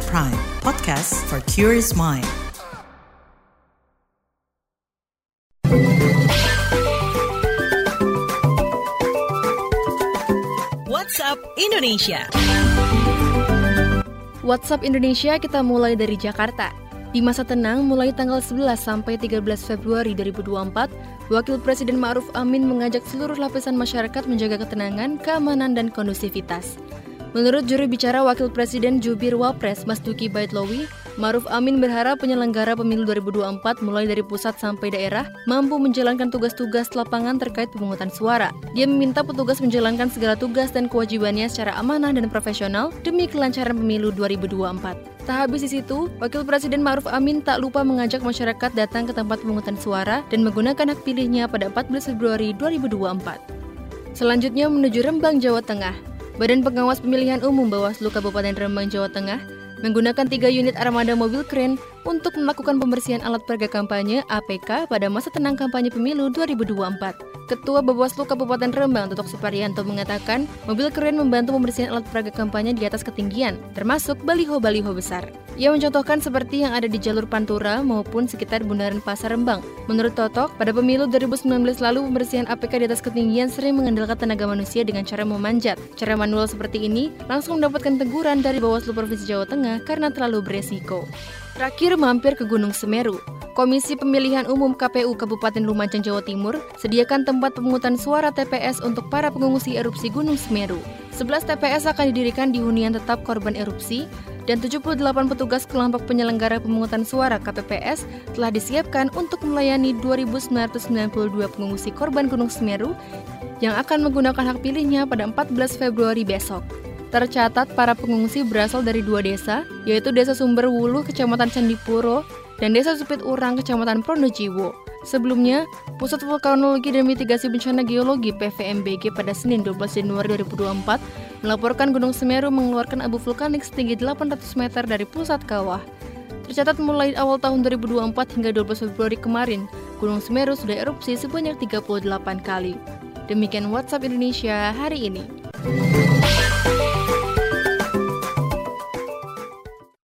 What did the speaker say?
At Prime, podcast for curious mind. WhatsApp Indonesia. WhatsApp Indonesia kita mulai dari Jakarta. Di masa tenang mulai tanggal 11 sampai 13 Februari 2024, Wakil Presiden Ma'ruf Amin mengajak seluruh lapisan masyarakat menjaga ketenangan, keamanan, dan kondusivitas. Menurut juru bicara Wakil Presiden Jubir Wapres Mas Duki Baitlowi, Maruf Amin berharap penyelenggara pemilu 2024 mulai dari pusat sampai daerah mampu menjalankan tugas-tugas lapangan terkait pemungutan suara. Dia meminta petugas menjalankan segala tugas dan kewajibannya secara amanah dan profesional demi kelancaran pemilu 2024. Tak habis di situ, Wakil Presiden Maruf Amin tak lupa mengajak masyarakat datang ke tempat pemungutan suara dan menggunakan hak pilihnya pada 14 Februari 2024. Selanjutnya menuju Rembang, Jawa Tengah. Badan Pengawas Pemilihan Umum Bawaslu Kabupaten Rembang, Jawa Tengah menggunakan tiga unit armada mobil kren untuk melakukan pembersihan alat peraga kampanye APK pada masa tenang kampanye pemilu 2024. Ketua Bawaslu Kabupaten Rembang, Totok Suparyanto mengatakan, mobil keren membantu pembersihan alat peraga kampanye di atas ketinggian, termasuk baliho-baliho besar. Ia mencontohkan seperti yang ada di jalur Pantura maupun sekitar Bundaran Pasar Rembang. Menurut Totok, pada pemilu 2019 lalu pembersihan APK di atas ketinggian sering mengandalkan tenaga manusia dengan cara memanjat. Cara manual seperti ini langsung mendapatkan teguran dari Bawaslu Provinsi Jawa Tengah karena terlalu beresiko. Terakhir mampir ke Gunung Semeru. Komisi Pemilihan Umum KPU Kabupaten Lumajang, Jawa Timur, sediakan tempat pemungutan suara TPS untuk para pengungsi erupsi Gunung Semeru. 11 TPS akan didirikan di hunian tetap korban erupsi dan 78 petugas kelompok penyelenggara pemungutan suara KPPS telah disiapkan untuk melayani 2.992 pengungsi korban Gunung Semeru yang akan menggunakan hak pilihnya pada 14 Februari besok. Tercatat para pengungsi berasal dari dua desa, yaitu Desa Sumber Wulu, Kecamatan Candipuro, dan Desa Supit Urang, Kecamatan Pronojiwo. Sebelumnya, Pusat Vulkanologi dan Mitigasi Bencana Geologi PVMBG pada Senin 12 Januari 2024 melaporkan Gunung Semeru mengeluarkan abu vulkanik setinggi 800 meter dari pusat kawah. Tercatat mulai awal tahun 2024 hingga 12 Februari kemarin, Gunung Semeru sudah erupsi sebanyak 38 kali. Demikian WhatsApp Indonesia hari ini.